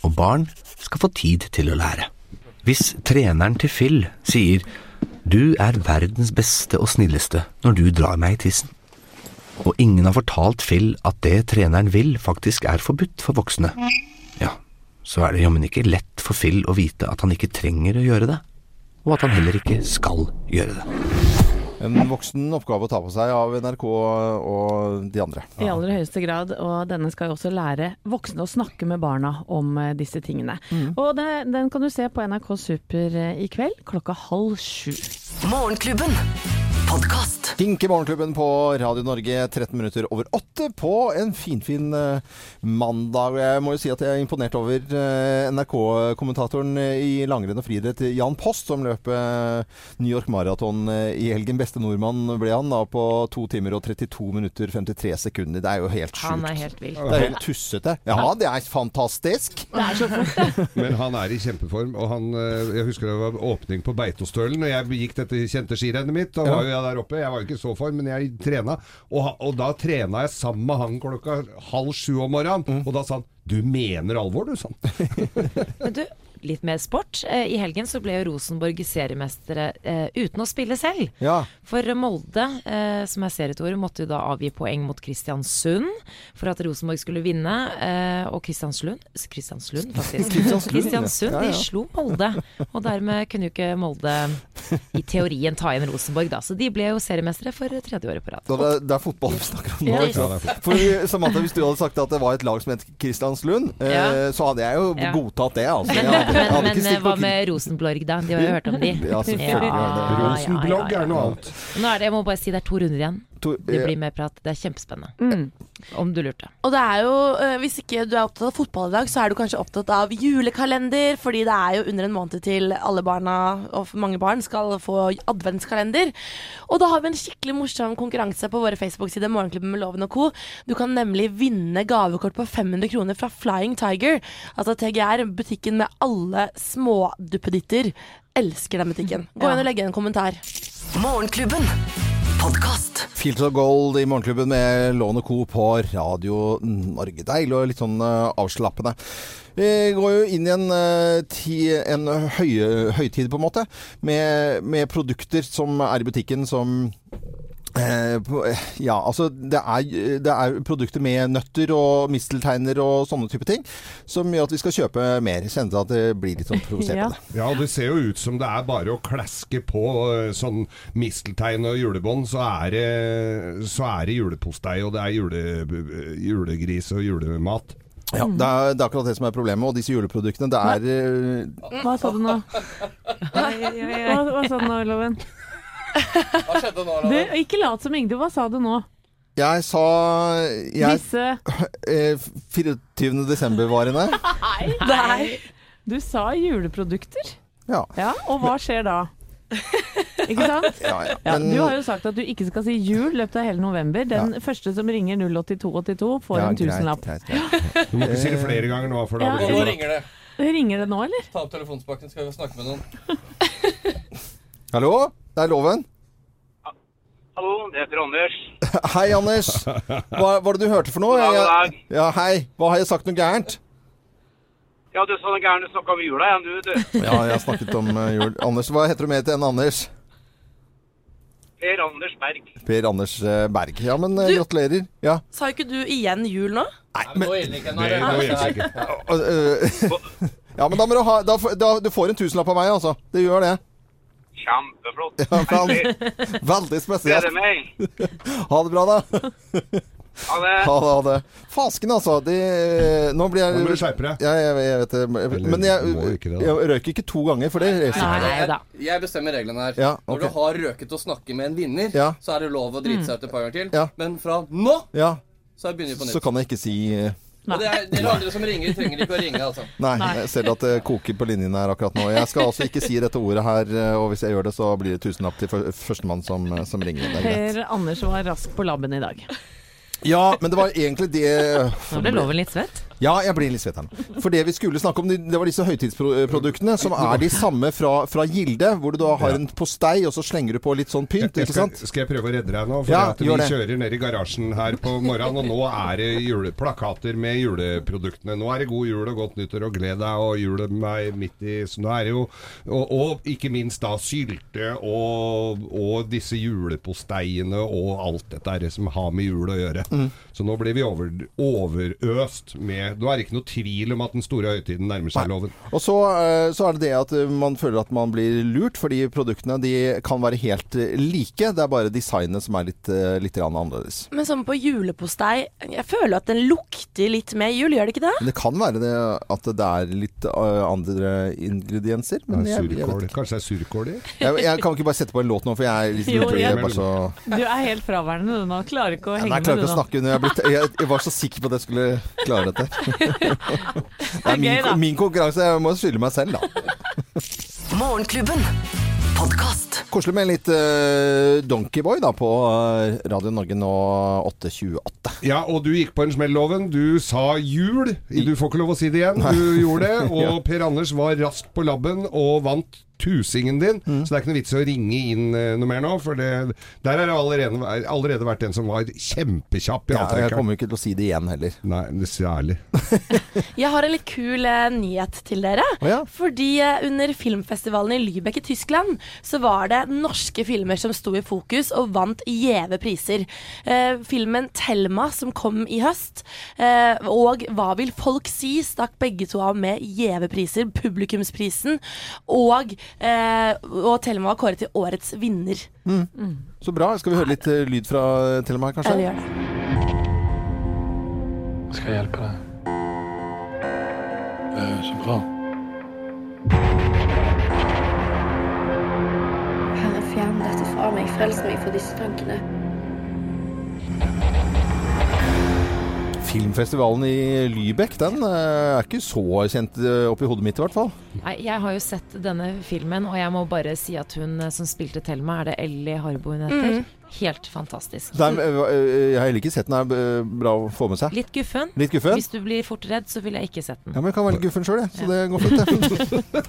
og barn skal få tid til å lære. Hvis treneren til Phil sier du er verdens beste og snilleste når du drar meg i tissen, og ingen har fortalt Phil at det treneren vil faktisk er forbudt for voksne, så er det jammen ikke lett for Phil å vite at han ikke trenger å gjøre det, og at han heller ikke skal gjøre det. En voksen oppgave å ta på seg av NRK og de andre. I aller høyeste grad, og denne skal jo også lære voksne å snakke med barna om eh, disse tingene. Og det, den kan du se på NRK Super eh, i kveld klokka halv sju. Morgenklubben. Podkast. Kinke Morgenklubben på Radio Norge, 13 minutter over åtte på en finfin fin mandag. Jeg må jo si at jeg er imponert over eh, NRK-kommentatoren i langrenn og friidrett, Jan Post, som løp eh, New York Marathon eh, i helgen. Beste nordmann ble han da på 2 timer og 32 minutter 53 sekunder. Det er jo helt Han er sjukt. helt vill. Det er helt tussete. Ja, det er fantastisk. [LAUGHS] Men han er i kjempeform. Og han, eh, jeg husker det var åpning på Beitostølen. Og jeg gikk dette kjente skirennet mitt. og Ja. var jo jeg der oppe. Jeg var jo ikke så form, men jeg trena. Og, og da trena jeg sammen med han klokka halv sju om morgenen. Og da sa han Du mener alvor, du, sa han. [LAUGHS] Du, litt mer sport. Eh, I helgen så ble jo Rosenborg seriemestere eh, uten å spille selv. Ja. For Molde, eh, som er serietoer, måtte jo da avgi poeng mot Kristiansund for at Rosenborg skulle vinne. Eh, og Kristianslund Kristianslund, faktisk. [LAUGHS] Kristiansund, ja, ja. de slo Molde. Og dermed kunne jo ikke Molde i teorien ta igjen Rosenborg, da. Så de ble jo seriemestere for tredje året på rad. Det, det er fotball vi snakker om nå. Ja. For Samantha, hvis du hadde sagt at det var et lag som het Kristianslund, så hadde jeg jo godtatt det. Altså. Jeg hadde- men, men hva med Rosenblorg, da? De har jo hørt om de. Ja, selvfølgelig. Ja, ja, Rosenblogg ja, ja. er noe annet. Nå er det, jeg må bare si det er to runder igjen. To- Det eh, blir mer prat. Det er kjempespennende. Mm. Om du lurte. Og det er jo, eh, hvis ikke du er opptatt av fotball i dag, så er du kanskje opptatt av julekalender, fordi det er jo under en måned til alle barna, og mange barn, skal få adventskalender. Og da har vi en skikkelig morsom konkurranse på våre Facebook-sider, Morgenklubben med Loven og Co. Du kan nemlig vinne gavekort på 500 kroner fra Flying Tiger. Altså TGR, butikken med alle småduppeditter. Elsker den butikken. Gå inn og legg igjen en kommentar. Morgenklubben. Podkast. Fields of Gold i Morgenklubben med Lån Co. på Radio Norge. Deilig og litt sånn eh, avslappende. Vi går jo inn i en, eh, en høye, høytid, på en måte, med, med produkter som er i butikken som ja, altså det er, det er produkter med nøtter og mistelteiner og sånne type ting som gjør at vi skal kjøpe mer. Kjenner at det blir litt sånn provosert Ja. av det. Ja, det ser jo ut som det er bare å klaske på eh, sånn misteltein og julebånd, så er det, så er det julepostei, og det er jule, julegris og julemat. Ja, det er, det er akkurat det som er problemet. Og disse juleproduktene, det er eh, Hva sa du nå? Hva, hva sa du nå, Loven? Hva skjedde nå, Du, ikke lat som ingenting. Hva sa du nå? Jeg sa jeg, Disse [LAUGHS] eh, 24. desember-varene. [LAUGHS] Nei. Du sa juleprodukter. Ja. Ja, og hva skjer da? Ikke sant? Ja, ja. Ja, du har jo sagt at du ikke skal si jul løpet av hele november. Den første som ringer 08282 får Ja, en tusenlapp. greit, greit. Du må ikke si det flere ganger nå, for da Ja, blir Nå ringer det. Ringer det nå, eller? Ta opp telefonspaken, skal vi snakke med noen. [LAUGHS] Hallo? Det er Loven. Hallo, det heter Anders. [LAUGHS] Hei, Anders. Hva var det du hørte for noe? God dag. Jeg- Ja, hei. Hva har jeg sagt noe gærent? Ja, du sa noe gærent, du snakka om jula igjen, du, du. [LAUGHS] Ja, jeg har snakket om eh, jul. Anders, hva heter du mer til enn Anders? Per Anders Berg. Per Anders eh, Berg. Ja, men eh, Du- gratulerer. Ja. Sa ikke du igjen jul nå? Nei, Men Det går helt sikkert. [LAUGHS] Ja, men da må du ha da, får- da, Du får en tusenlapp av meg, altså. Det gjør det. Kjempeflott. Ja, faen. Veldig. Spesielt. Gleder meg. Ha det bra, da. Ha det. Ha det, ha det. Fasken, altså. De, nå blir jeg Nå må du skjerpe deg. Ja, jeg, jeg vet det. Men jeg, det, jeg røyker ikke to ganger for det. Nei da. Jeg bestemmer reglene her. Ja, Når du har røket og snakke med en vinner, Ja. så er det lov å drite seg ut et par ganger til. Ja. Men fra nå Ja, så begynner vi på så kan jeg ikke si eh, Og det er, dere andre som ringer, trenger ikke å ringe, altså. Nei, jeg ser at det koker på linjene her akkurat nå. Jeg skal altså ikke si dette ordet her, eh, og hvis jeg gjør det, så blir det tusenlapp til førstemann som, eh, som ringer. Det er greit. Per Anders var rask på labben i dag. Ja, men det var egentlig det Nå ble loven litt svett. Ja, jeg blir litt svett her nå. For det vi skulle snakke om, det var disse høytidsproduktene som er de samme fra, fra Gilde, hvor du da har en postei, og så slenger du på litt sånn pynt, ikke sant? skal jeg prøve å redde deg nå? For Ja, vi det. kjører ned i garasjen her på morgenen, og nå er det juleplakater med juleproduktene. Nå er det god jul og godt nyttår og gled deg, og julen meg midt i Så nå er det jo Og, og ikke minst da sylte og, og disse juleposteiene og alt dette det som har med jul å gjøre. Mm. Så nå blir vi over, overøst med Nå er det ikke noe tvil om at den store høytiden nærmer seg, loven. Og så, eh, så er det det at eh, man føler at man blir lurt, fordi produktene de kan være helt eh, like. Det er bare designet som er litt, litt annerledes. Men som på julepostei, jeg føler at den lukter litt mer jul, gjør det ikke det? Det kan være det at det er litt andre ingredienser. Men Det jeg, er jeg, vet- Kanskje det er surkål i? [LAUGHS] jeg, jeg kan ikke bare sette på en låt nå, for jeg er liksom Jo, jeg- bare så Du er helt fraværende du nå. Klarer ikke å henge Nei, jeg klarer med ikke du å nå. snakke under. Jeg, er blitt, jeg, jeg var så sikker på at jeg skulle klare dette. Det er min, gøy, da. min konkurranse. Jeg må skylde meg selv, da. Morgenklubben. Koselig med litt uh, Donkeyboy på eh, Radio Norge nå 8.28. Ja, og du gikk på en smell, Loven. Du sa jul. Du får ikke lov å si det igjen. Du gjorde det. [LAUGHS] Og Per Anders var raskt på labben og vant tusingen din. Mm. Så det er ikke noe vits i å ringe inn eh, noe mer nå, for det, der har det allerede, allerede vært en som var kjempekjapp i Ja, jeg kommer ikke til å si det igjen heller. Nei, det er særlig. [LAUGHS] Jeg har en litt kul eh, nyhet til dere. Oh, ja. Fordi eh, under filmfestivalen i Lübeck i Tyskland, så var det norske filmer som sto i fokus og vant gjeve priser. Eh, filmen 'Thelma', som kom i høst, eh, og 'Hva vil folk si', stakk begge to av med gjeve priser. Publikumsprisen og, og 'Thelma' var kåret til årets vinner. Så bra. Skal vi høre litt eh, lyd fra Telemar, Ja, vi gjør det. Skal jeg hjelpe deg? Eh, så bra. Herre, fjern dette fra meg. Frels meg fra disse tankene. Filmfestivalen i Lübeck, den eh, er ikke så kjent eh, oppi hodet mitt i hvert fall. Nei, jeg har jo sett denne filmen, og jeg må bare si at hun eh, som spilte Thelma, er det Ellie Harbo hun heter. Helt fantastisk. Er, jeg har heller ikke sett den. er bra å få med seg. Litt guffen. Litt guffen? Hvis du blir fort redd, så vil jeg ikke sett den. Ja, men jeg kan være litt guffen sjøl, jeg. Så det går fint, det.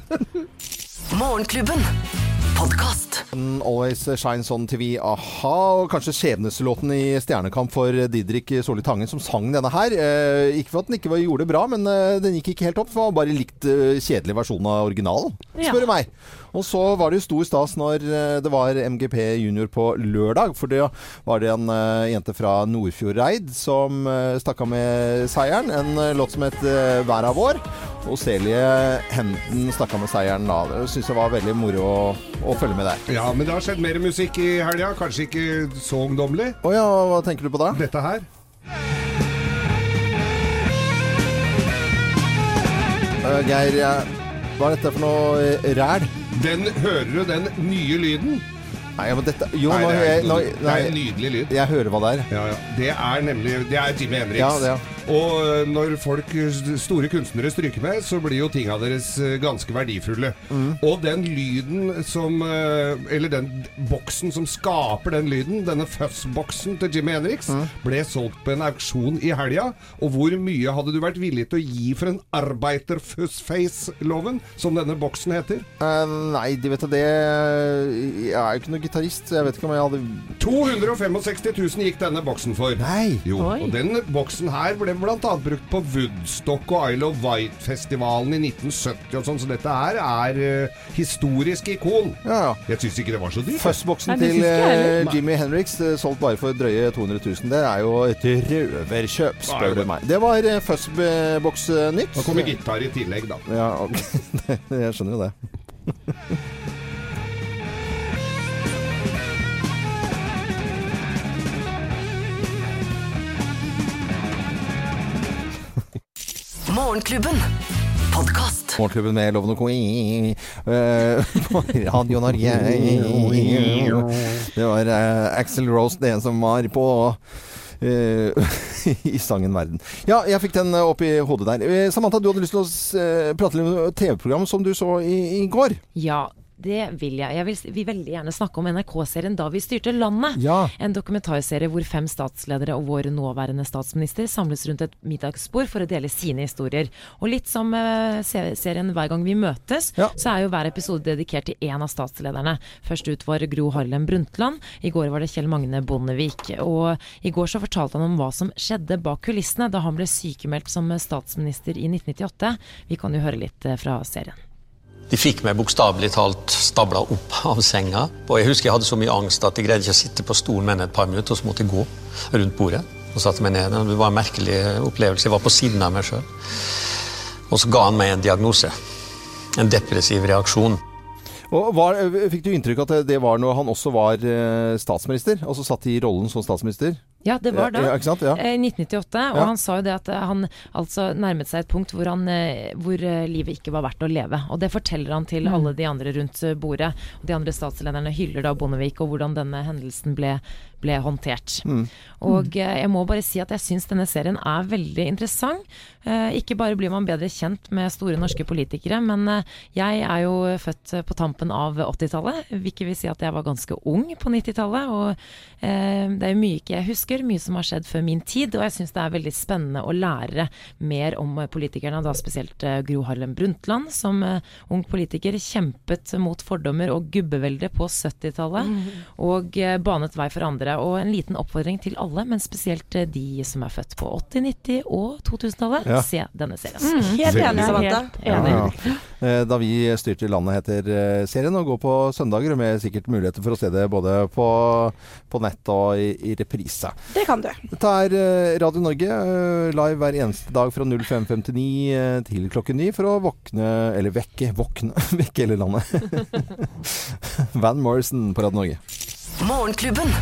[LAUGHS] [LAUGHS] Morgenklubben. Podkast. Always Shines On TV, a-ha. Og kanskje skjebneslåten i Stjernekamp for Didrik Solli Tangen som sang denne her. Eh, ikke for at den ikke var, gjorde det bra, men eh, den gikk ikke helt opp. Det var bare likt eh, kjedelig versjon av originalen, spør du meg. Og så var det jo stor stas når eh, det var MGP junior på lørdag. For det var det en eh, jente fra Nordfjordeid som uh, stakk av med seieren. En eh, låt som het Væra vår'. Og Celie Henden stakk av med seieren da. Det syns jeg var veldig moro å, å følge med der. Ja, men det har skjedd mer musikk i helga. Kanskje ikke så ungdommelig. Å ja, hva tenker du på da? Dette her. Uh, Geir, hva er dette for noe eh, ræl? Den hører du den nye lyden? Nei, men dette Jo, Nei, det, er, er, jeg nå, det er en nydelig lyd. Jeg hører hva det er. Ja, ja. Det er nemlig Det er Jimmy Henriks. Ja, det, ja. Og eh, når folk, store kunstnere stryker med, så blir jo tinga deres eh, ganske verdifulle. Og den lyden som eh, Eller den boksen som skaper den lyden, denne fuzzboksen til Jimmy Henriks, ble solgt på en auksjon i helga. Og hvor mye hadde du vært villig til å gi for en Arbeiterfussface-loven, som denne boksen heter? Uh, nei, de vet da det Jeg er jo ikke noen gitarist, så jeg vet ikke om jeg hadde 265 000 gikk denne boksen for. Nei! Jo, Oi. og den boksen her ble bl.a. brukt på Woodstock og Isle of Wight-festivalen i 1970 og sånn, så dette her er uh, historisk ikon. Ja, ja. Jeg syns ikke det var så dyrt. Fuzzboksen til uh. Jimmy Henriks uh, solgt bare for drøye 200 000. Det er jo et røverkjøp, Nei, spør du meg. Det var eh, Fuzzbox-nytt. Nå kommer gitar i tillegg, da. Ja, okay. [LAUGHS] jeg skjønner jo det. [LAUGHS] Morgenklubben. Podcast. Morgenklubben med Loven og Co. eh, på [LAUGHS] Radio Norge. Det var uh, Axel Rose, det som var på eh, [LAUGHS] i sangen Verden. Ja, jeg fikk den eh, opp i hodet der. Samantha, du hadde lyst til å prate litt om TV-program som du så i, i går. Ja, det vil jeg. Jeg vil, vil veldig gjerne snakke om NRK-serien Da vi styrte landet. Ja. En dokumentarserie hvor fem statsledere og vår nåværende statsminister samles rundt et middagsbord for å dele sine historier. Og litt som uh, serien Hver gang vi møtes, Ja. så er jo hver episode dedikert til én av statslederne. Først ut var Gro Harlem Brundtland. I går var det Kjell Magne Bondevik. Og i går så fortalte han om hva som skjedde bak kulissene da han ble sykemeldt som statsminister i 1998. Vi kan jo høre litt eh, fra serien. De fikk meg bokstavelig talt stabla opp av senga. Og jeg husker jeg hadde så mye angst at jeg greide ikke å sitte på stolen med enn et par minutter, og så måtte jeg gå rundt bordet og satte meg ned. Det var en merkelig opplevelse. Jeg var på siden av meg sjøl. Og så ga han meg en diagnose. En depressiv reaksjon. Og var, Fikk du inntrykk at det- det var når han også var eh, statsminister? Altså satt i rollen som statsminister? Ja, det var da. Ja. Ja. Eh, 1998. Og Ja. han sa jo det at eh, han altså nærmet seg et punkt hvor, han, eh, hvor eh, livet ikke var verdt å leve. Og det forteller han til alle de andre rundt eh, bordet. Og de andre statslederne hyller da Bondevik og hvordan denne hendelsen ble, ble håndtert. Og eh, jeg må bare si at jeg syns denne serien er veldig interessant. Eh, ikke bare blir man bedre kjent med store norske politikere, men eh, jeg er jo født eh, på tampen av 80-tallet. Hvilket vil si at jeg var ganske ung på 90-tallet. Og eh, det er jo mye ikke jeg husker, mye som har skjedd før min tid. Og jeg syns det er veldig spennende å lære mer om eh, politikerne, da spesielt eh, Gro Harlem Brundtland, som eh, ung politiker kjempet mot fordommer og gubbevelde på 70-tallet. Og eh, banet vei for andre. Og en liten oppfordring til alle, men spesielt de som er født på 80-, 90- og 2000-tallet. Ja. Se denne serien. Helt enig, Samantha. helt enig. Ja. Eh, Da vi styrte landet heter eh, serien, og går på søndager med sikkert muligheter for å se det både på, på nett og i, i reprise. Det kan du. Dette er eh, Radio Norge, eh, live hver eneste dag fra 05.59 eh, til klokken 9 for å våkne, eller vekke, våkne, [LAUGHS] vekke hele landet. [LAUGHS] Van Morrison på Radio Norge. Morgenklubben.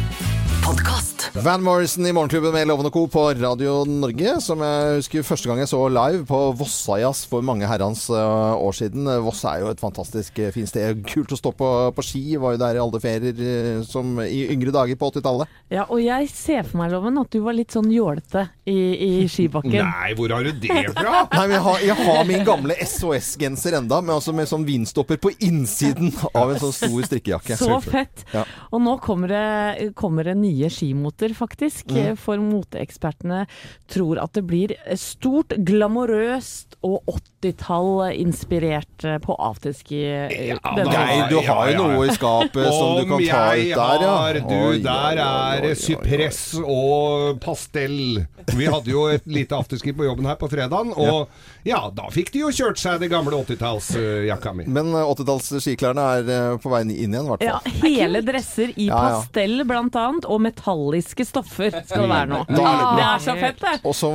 Van Morrison i Morgenklubben med Lovende Co. på Radio Norge. Som jeg husker første gang jeg så live på Vossajazz for mange herrens eh, år siden. Voss er jo et fantastisk eh, fint sted. Kult å stå på, på ski. Var jo der i alle ferier eh, som i yngre dager på 80-tallet. Ja, og jeg ser for meg, Loven, at du var litt sånn jålete i, i skibakken. Nei, hvor har du det fra? [LAUGHS] Nei, men jeg har, jeg har min gamle SOS-genser enda, med, altså med sånn vindstopper på innsiden av en sånn stor strikkejakke. Så fett! Ja. Og nå kommer det, kommer det nye motemoter, faktisk. Mm. For moteekspertene tror at det blir eh, stort, glamorøst og 80 80-tall-inspirert eh, på afterski. Eh, ja, nei, du har jo noe i skapet som du kan ta ut der, ja. Har, du, oi, der er sypress og pastell. Vi hadde jo et lite afterski på jobben her på fredagen, og ja, da fikk de jo kjørt seg det gamle 80-tallsjakka mi. Men eh, 80-tallsskiklærne er på vei inn igjen, i hvert fall. Ja, hele dresser i pastell, blant annet, og metalliske stoffer skal det være nå. Det er så fett, det. Og så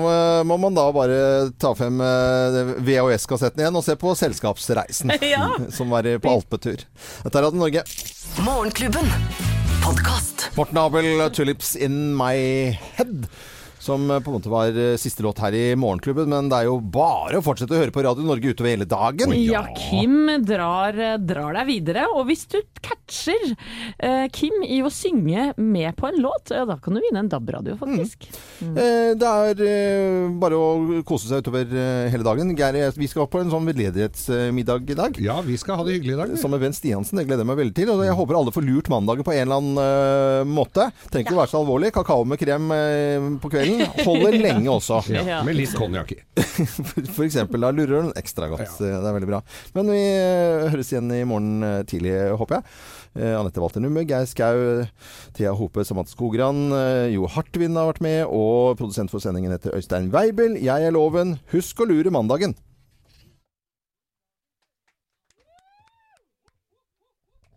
må man da bare ta frem VHS VHS-kassetten igjen og se på Selskapsreisen, [LAUGHS] Ja. [LAUGHS] som var på alpetur. Dette er Radio Norge. Morgenklubben. Podcast. Morten Abel, 'Tulips In My Head'. Som eh, på en måte var eh, siste låt her i Morgenklubben. Men det er jo bare å fortsette å høre på Radio Norge utover hele dagen. Ja, Kim drar, drar deg videre. Og hvis du catcher eh, Kim i å synge med på en låt, ja, da kan du vinne en DAB-radio, faktisk. Eh, Det er eh, bare å kose seg utover eh, hele dagen. Geir, vi skal på en sånn veldedighetsmiddag i dag. Ja, vi skal ha det hyggelig i dag. vi. Sammen med Bent Stiansen. Det gleder jeg meg veldig til. Og jeg håper alle får lurt mandagen på en eller annen eh, måte. Trenger ikke være så alvorlig. Kakao med krem eh, på kvelden holder lenge også. [LAUGHS] Ja, med litt konjakk i. [LAUGHS] For eksempel. Da lurer den ekstra godt. Det er veldig bra. Men vi eh, høres igjen i morgen eh, tidlig, håper jeg. Eh, Anette Walter Numme, Geir Skau, Thea Hope, Samantha Skogran, eh, Jo Hartvin har vært med, og produsent for sendingen heter Øystein Weibel. Jeg er Loven. Husk å lure mandagen!